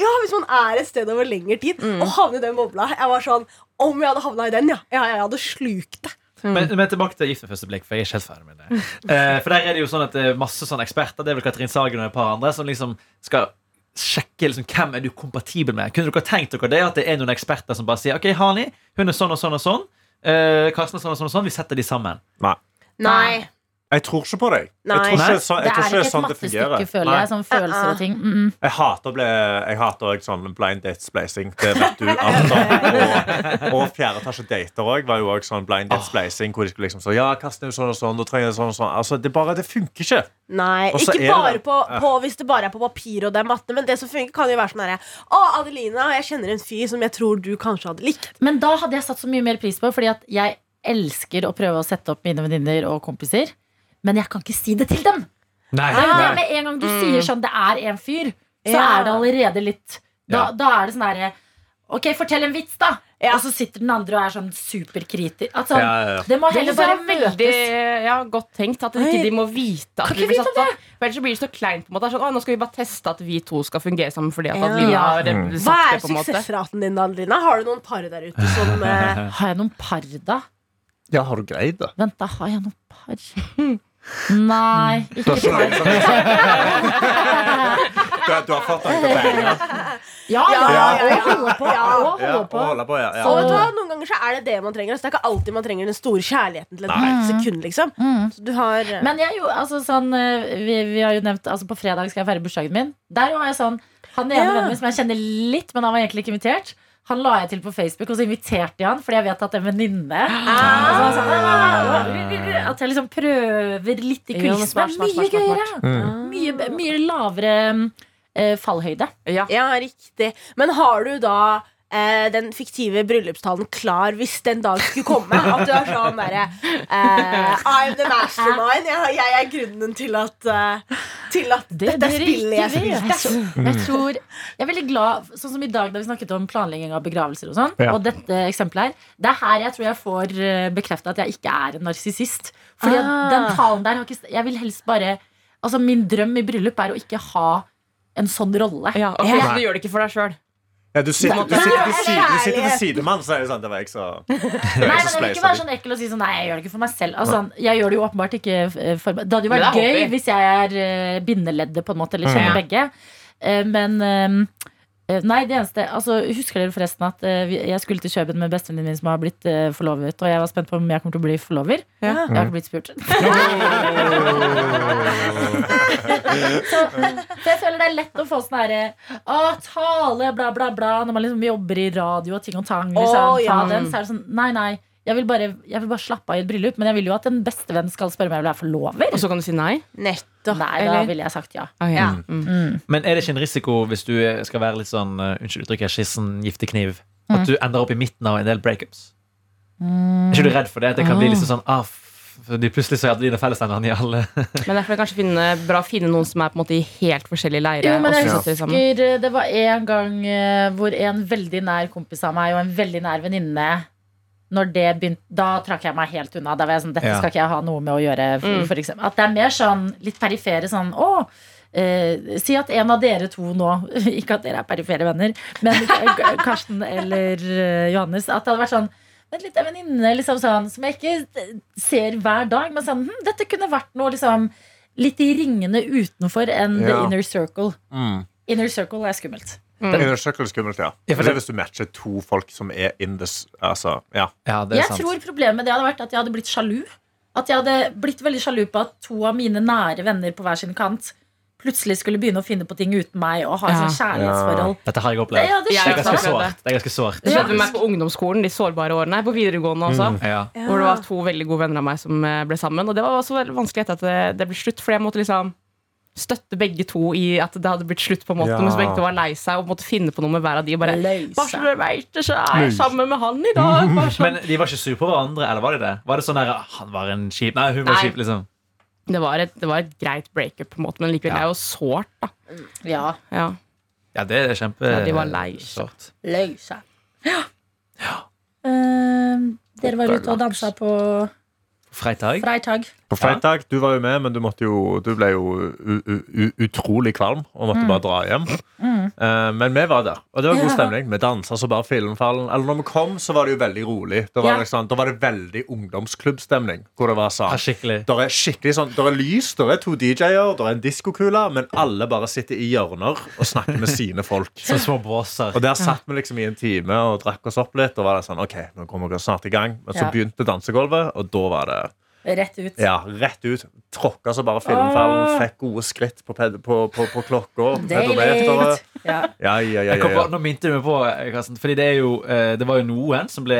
ja, hvis man er et sted over lengre tid og havner i den bobla Jeg var sånn, Om jeg hadde havna i den, ja. ja jeg hadde slukt det. Men, men tilbake til Gift ved første blikk, for jeg er ikke helt ferdig med det. Eh, for der er det jo sånn at det er masse sånne eksperter, det er vel Katrin Sagen og et par andre, som liksom skal sjekke liksom, hvem er du kompatibel med. Kunne dere tenkt dere det at det er noen eksperter som bare sier OK, Hani, hun er sånn og sånn og sånn. Eh, Karsten er sånn og sånn og sånn. Vi setter de sammen. Nei. Jeg tror ikke på deg. Jeg tror ikke, så, jeg Det tror er ikke ikke et sånn det fungerer. føler jeg. Sånn følelser og ting. Mm -mm. Jeg hater, ble, jeg hater også sånn blind date splicing. Det vet du alt om. Og, og fjerde etasje dater òg var jo også sånn blind date splicing. Hvor de skulle liksom så, Ja, Karsten er jo sånn og sånn, da trenger jeg sånn og sånn. Altså, det bare, det funker ikke. Nei, ikke bare det. på, på hvis det bare er på papir og det er matte. Men det som funker, kan jo være sånn herre Å, Adelina, jeg kjenner en fyr som jeg tror du kanskje hadde likt. Men da hadde jeg satt så mye mer pris på, fordi at jeg elsker å prøve å sette opp mine venninner og kompiser. Men jeg kan ikke si det til dem. Nei, Nei, Med en gang du sier sånn det er en fyr, så Ja. er det allerede litt Da, Ja. da er det sånn derre Ok, fortell en vits, da! Ja. Og så sitter den andre og er sånn superkritisk. Altså, Ja, ja, ja. Det må heller bare veldig møtes. ja, godt tenkt. At ikke de må vite at Kan de blir satt opp. Ellers blir det så kleint. på en måte sånn, Nå skal vi bare teste at vi to skal fungere sammen fordi at Ja. vi har Mm. satt Hva er det. på en måte suksessraten din, Adelina? Har du noen par der ute som uh... Har jeg noen par, da? Ja, har du greid det? Vent, da. Har jeg noen par? Nei, ikke par. Du, du har fått noen penger? Ja, ja, Ja, ja, og ja. holde på. Ja. Og holde på. holde på, Noen ganger så er det det man trenger. Så det er ikke alltid man trenger den store kjærligheten til et sekund. liksom Mm. Så du har eh, Men jeg, jo, altså, sånn, eh, vi, vi har jo nevnt altså, På fredag skal jeg feire bursdagen min. Der var jeg sånn Han ene Ja. vennen min som jeg kjenner litt, men han var egentlig ikke invitert. Han la jeg til på Facebook, og så inviterte jeg han fordi jeg vet at det er en venninne. Jeg sånn, «Ah!» At jeg liksom prøver litt i kulissene. Det er Mye gøyere. Mye, mye lavere eh, fallhøyde. Ja. Ja, riktig. Men har du da eh, den fiktive bryllupstalen klar hvis den dag skulle komme? At du er sånn derre eh, I'm the mastermind. Jeg, jeg er grunnen til at, uh, til at dette spillet jeg spilte. Jeg tror Jeg er veldig glad Sånn som i dag da vi snakket om planlegging av begravelser og sånn. Ja. Og dette eksempelet her. Det er her jeg tror jeg får bekrefta at jeg ikke er en narsissist. Fordi Ah. den talen der har ikke Jeg vil helst bare Altså Min drøm i bryllup er å ikke ha en sånn rolle. Ja, og. Du gjør det ikke for deg sjøl. Ja, du sitter, du sitter, til side, du sitter til sidemann, så er det sånn Det var ikke så det var Nei, men det ikke være sånn ekkel å si sånn Nei, jeg gjør det ikke for meg selv. Altså, jeg gjør det jo åpenbart ikke eh, for meg. Det hadde jo vært gøy hvis jeg er eh, bindeleddet, på en måte, eller kjenner Ja. begge. Eh, Men eh, eh, Nei, det eneste altså, Husker dere forresten at eh, jeg skulle til Kjøben med bestevenninnen min som har blitt eh, forlovet, og jeg var spent på om jeg kommer til å bli forlover? Ja. Jeg har ikke blitt spurt. så, så jeg føler det er lett å få sånn herre Å, tale, bla, bla, bla. Når man liksom jobber i radio og ting og tang. Liksom, Oh, ja. ta den, så er det sånn Nei, nei. Jeg vil, bare, jeg vil bare slappe av i et bryllup, men jeg vil jo at en bestevenn skal spørre om jeg vil være forlover. Og så kan du si nei? Nettopp. Nei, da eller? ville jeg sagt ja. Ok. Ja. Mm. Men er det ikke en risiko hvis du skal være litt sånn uh, Unnskyld uttrykket, skissen, giftekniv? kniv? At du ender opp i midten av en del breakups? Er ikke du redd for det? At det kan bli liksom sånn ah, de Plutselig så er dine fellesnevnere i alle Men derfor er det kanskje finne, bra å finne noen som er på en måte i helt forskjellige leirer. Jo, men jeg de husker eh, det var en gang eh, hvor en veldig nær kompis av meg og en veldig nær venninne når det begynte, Da trakk jeg meg helt unna. Da var jeg sånn, Dette Ja. skal ikke jeg ha noe med å gjøre. For, Mm. for eksempel. At det er mer sånn litt perifere sånn Å, eh, si at en av dere to nå Ikke at dere er perifere venner, men Karsten eller eh, Johannes. At det hadde vært sånn Vent litt, en venninne liksom sånn, som jeg ikke ser hver dag. Men sånn, hm, dette kunne vært noe liksom litt i ringene utenfor enn the inner circle. Mm. Inner circle er skummelt. Circle er skummelt, ja. Ja, det- hvis du matcher to folk som er in this Altså, ja. Ja, det er Jeg sant. tror problemet med det hadde vært at jeg hadde blitt sjalu. At jeg hadde blitt veldig sjalu på at to av mine nære venner på hver sin kant plutselig skulle begynne å finne på ting uten meg og ha et Ja. sånt kjærlighetsforhold. Dette har jeg Det, opplevd. ja, det Det er ganske sårt. Det er ganske sårt. Det skjedde med meg på ungdomsskolen, de sårbare årene. På videregående også. Ja. Hvor det var to veldig gode venner av meg som eh, ble sammen. Og det var også vanskelig etter at det, det ble slutt, for jeg måtte liksom støtte begge to i at det hadde blitt slutt, på en måte Ja. mens begge to var lei seg, og måtte finne på noe med hver av de. Og bare, bare så dere vet det, så er jeg sammen med han i dag. Bare sånn. Men de var ikke sure på hverandre, eller var de det? Var det sånn der, han var en kjip Nei, hun var kjip, liksom. Det var, et, det var et greit breakup, på en måte, men likevel Ja. det er jo sårt. da Ja, ja. Ja, det er kjempe Ja, de var lei seg. Lei seg. Ja. ja. Uh, dere var ute og dansa på Freitag? Freitag. På freitag, du var jo med, men du, måtte jo, du ble jo u, u, u, utrolig kvalm og måtte bare dra hjem. Eh, men vi var der, og det var god Ja. stemning. Vi dansa så bare filmfallen. Eller når vi kom, så var det jo veldig rolig. Da var, Ja. liksom, da var det veldig ungdomsklubbstemning. Hvor det var Ja, sånn skikkelig. Der er skikkelig sånn, der er lys, der er to DJ-er, der er en diskokule, men alle bare sitter i hjørner og snakker med sine folk. Som små båser. Og der satt vi liksom i en time og drakk oss opp litt. Og var det sånn, ok, nå kommer vi snart i gang Men så Ja. begynte dansegulvet, og da var det Rett ut. ja, rett ut. Tråkka så bare filmfallen. Åh. Fikk gode skritt på, ped på, på, på klokka. Deilig. Ja. Ja, ja, ja, ja, nå minte du meg på eh, Karsten, Fordi det er jo eh, Det var jo noen som ble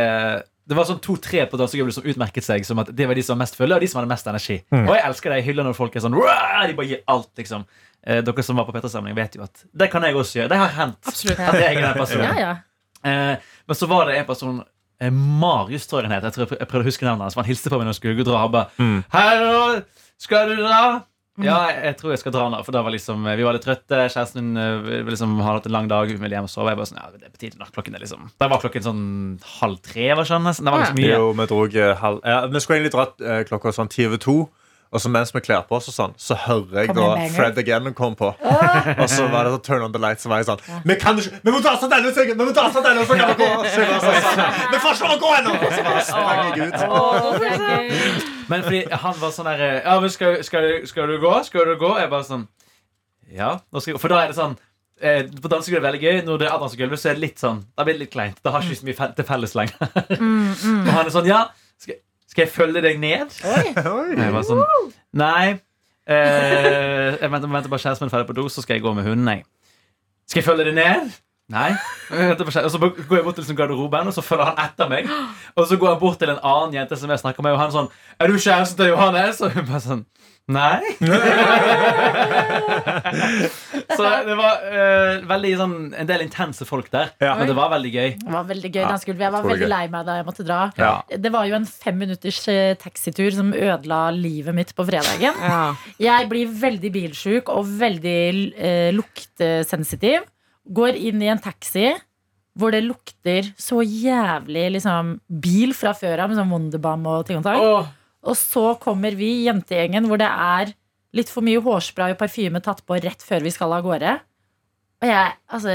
Det var sånn to-tre på dansegulvet som utmerket seg som at det var de som var mest fulle, og de som hadde mest energi. Mm. Og jeg elsker det. Jeg hyller når folk er sånn De bare gir alt, liksom. Eh, dere som var på P3-samling, vet jo at det kan jeg også gjøre. Det har hendt. Absolutt. At jeg er den personen. ja, ja. Eh, men så var det en person Marius, tror jeg han het. Jeg, tror jeg, prøvde å huske navnet hans. Han hilste på meg når jeg skulle dra. Han bare Mm. 'Hallo, skal du dra?' Ja, jeg, tror jeg skal dra nå. For da var liksom, eh, vi var litt trøtte. Kjæresten min eh, liksom, hadde hatt en lang dag. Hun ville hjem og sove. Jeg bare sånn, ja, det er på tide nå. Klokken er liksom Da var klokken sånn halv tre. var sånn nesten. Det var liksom mye. Jo, vi dro eh, halv ja, Vi skulle egentlig dra eh, klokka sånn ti over to. Og så mens vi kler på oss, og sånn, så hører jeg da. Fred Again kom på. Og så var det sånn Turn on the lights. Så var jeg sånn Vi kan ikke Vi må danse denne sangen! Vi må danse denne, så kan vi gå! Så jeg var sånn, Vi får ikke lov å gå ennå! Og så bare sprang jeg ut. Men fordi han var sånn der eh, Ja, men skal, skal, du- skal du gå? Skal du gå? Jeg bare sånn Ja, nå skal jeg. For da er det sånn eh, På dansegulvet er det veldig gøy. Når det er dansegulvet, så er det litt sånn Da blir det litt kleint. Da har ikke vi så mye til felles lenger. Og han er sånn Ja, skal, skal jeg følge deg ned? Oi. Jeg sånn Nei. Eh, jeg venter, venter bare kjæresten min er ferdig på do, så skal jeg gå med hunden. Jeg. Skal jeg følge deg ned? Nei. Og så går jeg bort til liksom garderoben, og så følger han etter meg. Og så går han bort til en annen jente som jeg snakker med, og han sånn Er du kjæresten til Johannes? Og hun bare sånn Nei. så det var uh, veldig sånn en del intense folk der. Ja. Men det var veldig gøy. Det var veldig gøy. Ja, den Jeg var veldig gøy. lei meg da jeg måtte dra. Ja. Det var jo en fem minutters eh, taxitur som ødela livet mitt på fredagen. Ja. Jeg blir veldig bilsjuk og veldig uh, luktsensitiv. Går inn i en taxi hvor det lukter så jævlig liksom, bil fra før av, med sånn Wonderbam og ting og tang. Og så kommer vi, jentegjengen, hvor det er litt for mye hårspray og parfyme tatt på rett før vi skal av gårde. Og jeg, altså,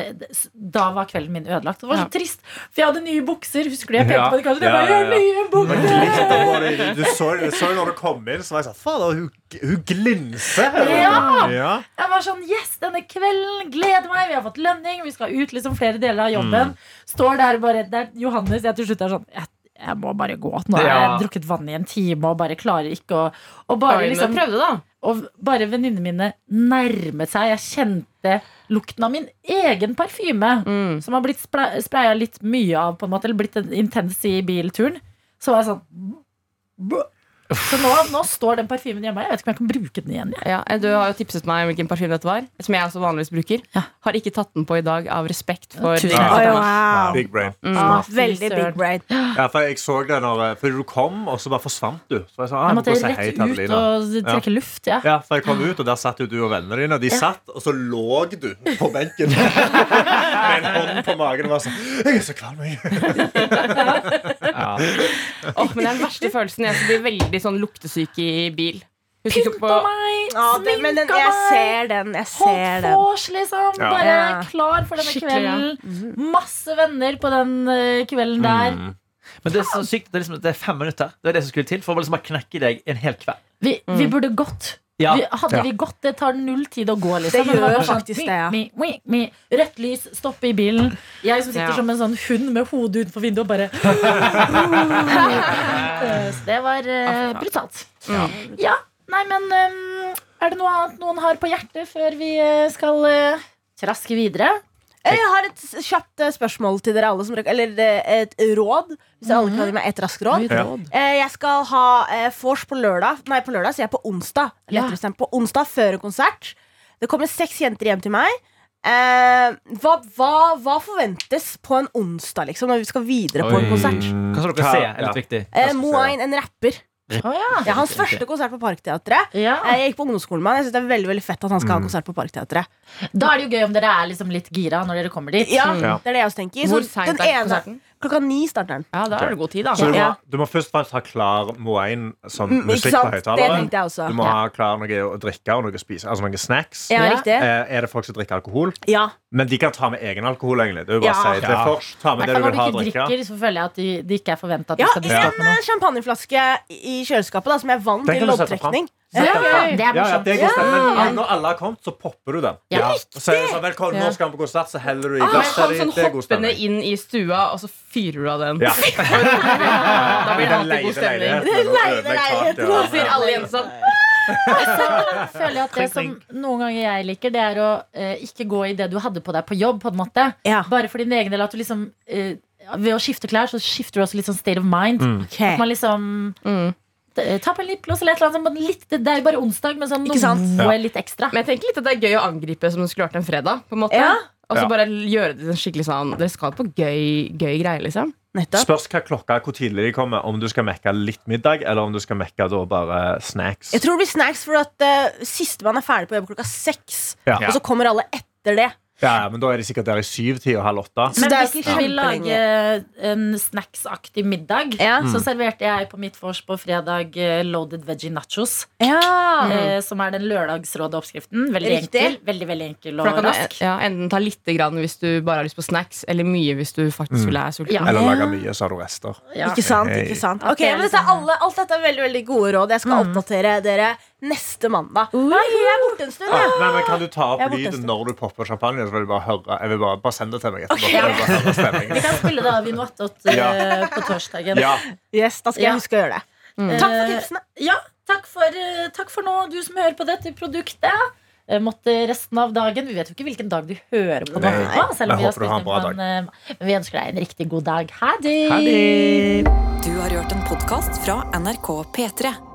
Da var kvelden min ødelagt. Det var så Ja. trist, for jeg hadde nye bukser. Husker du jeg pekte Ja. på det kanskje? Det Ja, var ja, ja. nye Men bukser! Du så, du så når du kom inn, så var jeg sånn Fader, hun, hun glinser! Ja! ja. Jeg var sånn, yes, denne kvelden, gleder meg Vi har fått lønning, vi skal ut liksom flere deler av jobben Står der bare, det er Johannes Jeg til slutt er sånn, jeg, jeg må bare gå Nå har jeg drukket vann i en time Og bare klarer ikke å Og bare, liksom, prøvde, da. og bare venninnene mine nærmet seg Jeg kjente lukten av min egen parfyme Mm. Som har blitt spra- spraya litt mye av på en måte Eller blitt en intens i bilturen Så var jeg sånn Så nå, nå står den parfymen hjemme Jeg vet ikke om jeg kan bruke den igjen jeg. Ja, du har jo tipset meg om hvilken parfyme dette var, som jeg også vanligvis bruker. Ja. Har ikke tatt den på i dag av respekt for Tusen gutta. wow. Big brain. Ah, veldig big brain. Ja, for jeg så det når Fordi du kom, og så bare forsvant du. Så jeg sa, ah, Jeg måtte gå hei rett ut og trekke luft ja. Ja, for jeg kom ut, og der satt jo du og vennene dine. De satt, og så lå du på benken med en hånd på magen og var sånn Jeg er så kvalm, jeg. Ja. oh, men det er den verste følelsen. Jeg blir veldig sånn luktesyk i bil. Pynta meg, Ja, det, men den, jeg ser den. Jeg Holdt ser den. vors, liksom. Ja. Bare klar for denne Skikkelig, ja. kvelden. Masse venner på den eh, kvelden der. Mm. Men det er så sykt, det er, liksom, det er fem minutter. Det er det som skulle til for å liksom bare knekke deg en hel kveld. Vi, vi burde gått. Ja. Vi, hadde Ja. vi gått, det tar null tid å gå. Liksom. Det gjør faktisk det, ja. mi, mi, mi. Rødt lys, stoppe i bilen. Jeg som sitter Ja. som en sånn hund med hodet utenfor vinduet og bare Så det var uh, brutalt. Ja. Nei, men um, er det noe annet noen har på hjertet før vi eh, skal uh, traske videre? Jeg har et kjapt eh, spørsmål til dere alle. Som, eller eh, et råd. Hvis alle kan gi meg et raskt råd. Ja. Eh, Jeg skal ha vors på lørdag. Nei, på lørdag, så jeg på onsdag. Ja. Lettere bestemt på onsdag før en konsert. Det kommer seks jenter hjem til meg. Eh, hva, hva, hva forventes på en onsdag, liksom, når vi skal videre på en konsert? Hva skal dere se? er litt viktig. Eh, Moain, en rapper. Å ja. Er hans første konsert på Parkteatret. ja. Eh, Jeg gikk på ungdomsskolen med han. Jeg synes det er veldig veldig fett at han skal ha konsert på Parkteatret. Da er det jo gøy om dere er liksom litt gira når dere kommer dit. Ja, Ja. det er det jeg også tenker. Hvor seint er konserten? Klokka ni starter den. Ja, da er det god tid, da. Så du må, du må først og fremst ha klar Moain som Mm, musikk på? Det høyttaleren. Du må ha klar noe å drikke og noe å spise. Altså noen snacks. Ja, Ja. riktig. Eh, er det folk som drikker alkohol? Ja. Men de kan ta med egen alkohol. egentlig Det er jo bare Ja. å si det Ja. først, Ta med det du vil ha å drikke. drikker, så føler jeg at de, de ikke er forventa at du Ja, skal diske opp en med noe. eh, champagneflaske i kjøleskapet da, som jeg vant Til i loddtrekning. Det er Ja, ja, morsomt. det går stemmen. Men når alle har kommet, så popper du den. Ja, Og Så er det sånn, velkommen, nå skal vi på konsert, så heller du i glasset ah, ditt. sånn Det er god hoppende inn i stua, og så fyrer du av den. Ja. Da blir det alltid god stemning. leide leilighet leiligheten. taket, sier alle igjen sånn føler jeg at det som noen ganger jeg liker, det er å eh, ikke gå i det du hadde på deg på jobb. på en måte Ja. Bare for din egen del. At du liksom eh, Ved å skifte klær så skifter du også litt sånn state of mind. Ok. At man liksom Mm. Eh, Ta på en lipgloss eller et eller annet. litt, det er jo bare onsdag, men sånn noe litt ekstra. Men jeg tenker litt at det er gøy å angripe som det skulle vært en fredag. På en måte Ja. Og så Ja. bare gjøre det skikkelig sånn Dere skal på gøy, gøy greier, liksom. Nettopp. Spørs hva klokka hvor tidlig de kommer. Om du skal mekke litt middag, eller om du skal mekke da bare snacks. Jeg tror det blir snacks, for at uh, sistemann er ferdig på jobb klokka seks. Ja. Og så kommer alle etter det. Ja, ja, men da er de sikkert der i syv-tid og halv åtte. Men hvis ikke du vil lage kjempelenge. en snacksaktig middag, Ja. så serverte jeg på mitt vors på fredag eh, loaded veggie nachos. Ja. eh, Som er den lørdagsråde oppskriften. Veldig Riktig. enkel, veldig, veldig enkel og rask. ja, enten ta litt grann hvis du bare har lyst på snacks, eller mye hvis du faktisk vil være sulten. Ja. Eller lage mye, så har du rester. Ja. Ikke sant? Ikke sant Ok, men dette liksom- alle, Alt dette er veldig veldig gode råd. Jeg skal oppdatere dere neste mandag. Nei, jeg er borte en stund. Ah, nei, men Kan du ta opp lyden når du popper champagne? Så vil jeg bare høre Jeg vil bare, bare sende det til meg etterpå. Ok. Bare høre. Vi kan spille det av i Noatot uh, Ja. på torsdagen. Ja, Yes, da skal jeg huske å gjøre det. Mm. Takk for tipsene. Ja, takk for, eh, takk for nå, du som hører på dette produktet. eh, måtte resten av dagen Vi vet jo ikke hvilken dag du hører på Nei. nå, selv om Jeg vi har håper du har en bra eh, Men vi ønsker deg en riktig god dag. Ha det! Du har hørt en podkast fra NRK P3.